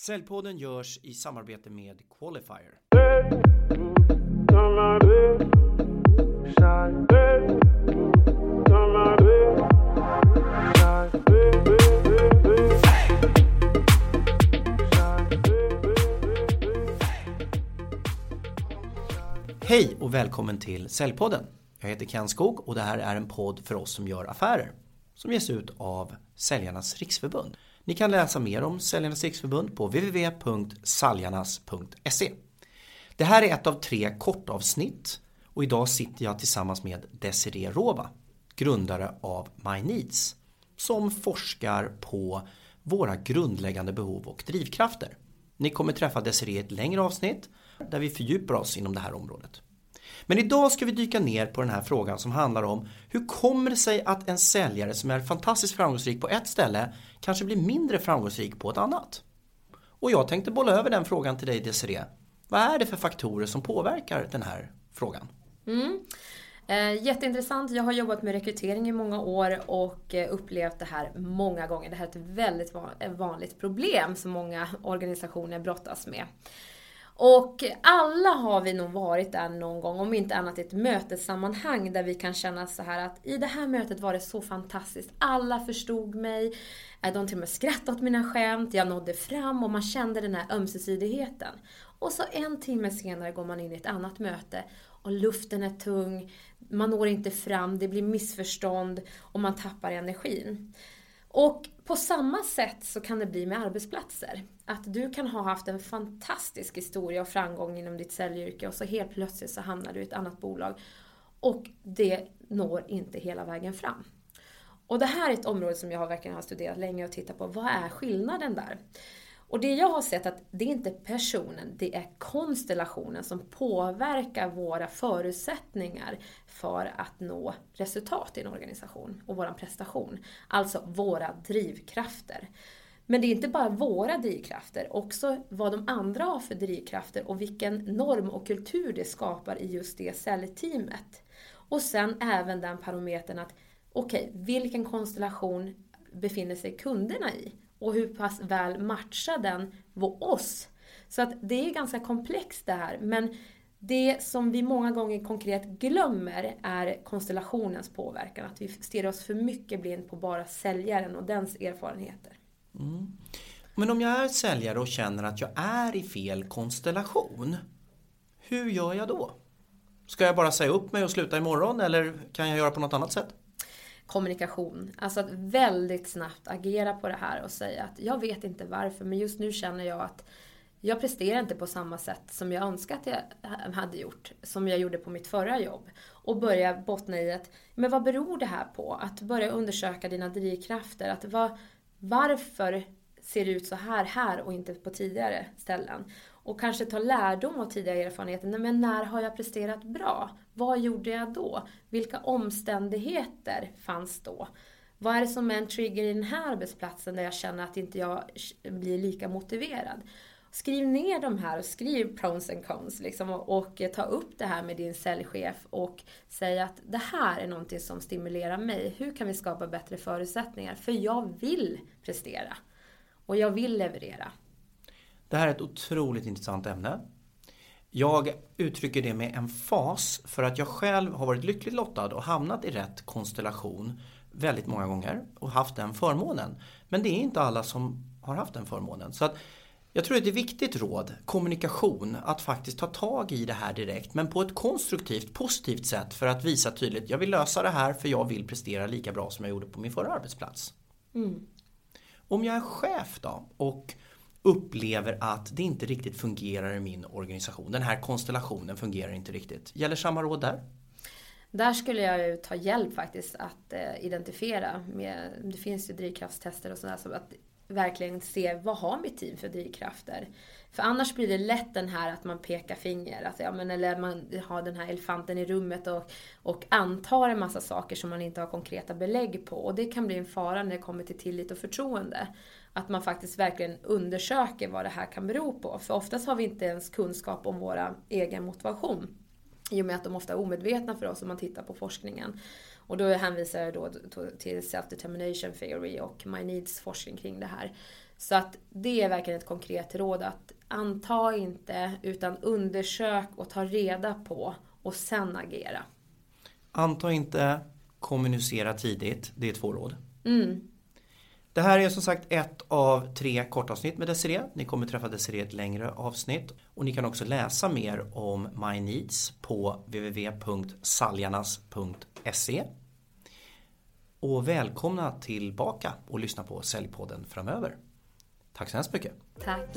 Säljpodden görs i samarbete med Qualifier. Hej och välkommen till Säljpodden. Jag heter Ken Skog och det här är en podd för oss som gör affärer som ges ut av Säljarnas Riksförbund. Ni kan läsa mer om Säljarnas Riksförbund på www.saljarnas.se. Det här är ett av tre kortavsnitt och idag sitter jag tillsammans med Desiree Rova, grundare av My Needs, som forskar på våra grundläggande behov och drivkrafter. Ni kommer träffa Desiree i ett längre avsnitt där vi fördjupar oss inom det här området. Men idag ska vi dyka ner på den här frågan som handlar om hur kommer det sig att en säljare som är fantastiskt framgångsrik på ett ställe kanske blir mindre framgångsrik på ett annat? Och jag tänkte bolla över den frågan till dig Desiree. Vad är det för faktorer som påverkar den här frågan? Mm. Eh, jätteintressant. Jag har jobbat med rekrytering i många år och eh, upplevt det här många gånger. Det här är ett väldigt vanligt problem som många organisationer brottas med. Och alla har vi nog varit där någon gång, om inte annat i ett mötessammanhang där vi kan känna så här att i det här mötet var det så fantastiskt. Alla förstod mig, eh, de till och med skrattade åt mina skämt, jag nådde fram och man kände den här ömsesidigheten. Och så en timme senare går man in i ett annat möte och luften är tung, man når inte fram, det blir missförstånd och man tappar energin. Och på samma sätt så kan det bli med arbetsplatser. Att du kan ha haft en fantastisk historia och framgång inom ditt säljyrke och så helt plötsligt så hamnar du i ett annat bolag och det når inte hela vägen fram. Och det här är ett område som jag verkligen har studerat länge och tittat på. Vad är skillnaden där? Och det jag har sett att det är inte personen, det är konstellationen som påverkar våra förutsättningar för att nå resultat i en organisation och vår prestation. Alltså våra drivkrafter. Men det är inte bara våra drivkrafter, också vad de andra har för drivkrafter och vilken norm och kultur det skapar i just det säljteamet. Och sen även den parametern att, okej, okay, vilken konstellation befinner sig kunderna i? Och hur pass väl matchar den oss? Så att det är ganska komplext det här. Men det som vi många gånger konkret glömmer är konstellationens påverkan. Att vi stirrar oss för mycket blind på bara säljaren och dens erfarenheter. Mm. Men om jag är säljare och känner att jag är i fel konstellation, hur gör jag då? Ska jag bara säga upp mig och sluta imorgon eller kan jag göra på något annat sätt? Kommunikation. Alltså att väldigt snabbt agera på det här och säga att jag vet inte varför men just nu känner jag att jag presterar inte på samma sätt som jag önskat att jag hade gjort, som jag gjorde på mitt förra jobb. Och börja bottna i att, men vad beror det här på? Att börja undersöka dina drivkrafter. Att var, varför ser det ut så här här och inte på tidigare ställen? Och kanske ta lärdom av tidigare erfarenheter. Men när har jag presterat bra? Vad gjorde jag då? Vilka omständigheter fanns då? Vad är det som är en trigger i den här arbetsplatsen där jag känner att inte jag blir lika motiverad? Skriv ner de här och skriv pros and cons liksom, och, och, ta upp det här med din säljchef och säg att det här är någonting som stimulerar mig. Hur kan vi skapa bättre förutsättningar? För jag vill prestera och jag vill leverera. Det här är ett otroligt intressant ämne. Jag uttrycker det med en fas för att jag själv har varit lyckligt lottad och hamnat i rätt konstellation väldigt många gånger och haft den förmånen. Men det är inte alla som har haft den förmånen. Så att jag tror att det är ett viktigt råd, kommunikation, att faktiskt ta tag i det här direkt men på ett konstruktivt, positivt sätt för att visa tydligt, jag vill lösa det här för jag vill prestera lika bra som jag gjorde på min förra arbetsplats. Mm. Om jag är chef då och upplever att det inte riktigt fungerar i min organisation. Den här konstellationen fungerar inte riktigt. Gäller samma råd där? Där skulle jag ju ta hjälp faktiskt att eh, identifiera. Med, det finns ju drivkraftstester och sådär. Så att verkligen se vad har mitt team för drivkrafter. För annars blir det lätt den här att man pekar finger. Alltså, ja, men, eller man har den här elefanten i rummet och, och antar en massa saker som man inte har konkreta belägg på. Och det kan bli en fara när det kommer till tillit och förtroende att man faktiskt verkligen undersöker vad det här kan bero på. För oftast har vi inte ens kunskap om vår egen motivation. I och med att de ofta är omedvetna för oss om man tittar på forskningen. Och då hänvisar jag då till Self-Determination Theory och My Needs forskning kring det här. Så att det är verkligen ett konkret råd att anta inte utan undersök och ta reda på och sen agera. Anta inte, kommunicera tidigt. Det är två råd. Mm. Det här är som sagt ett av tre kortavsnitt med Desiree. Ni kommer träffa Desiree i ett längre avsnitt. Och ni kan också läsa mer om My Needs på www.saljanas.se. Och välkomna tillbaka och lyssna på Säljpodden framöver. Tack så hemskt mycket. Tack.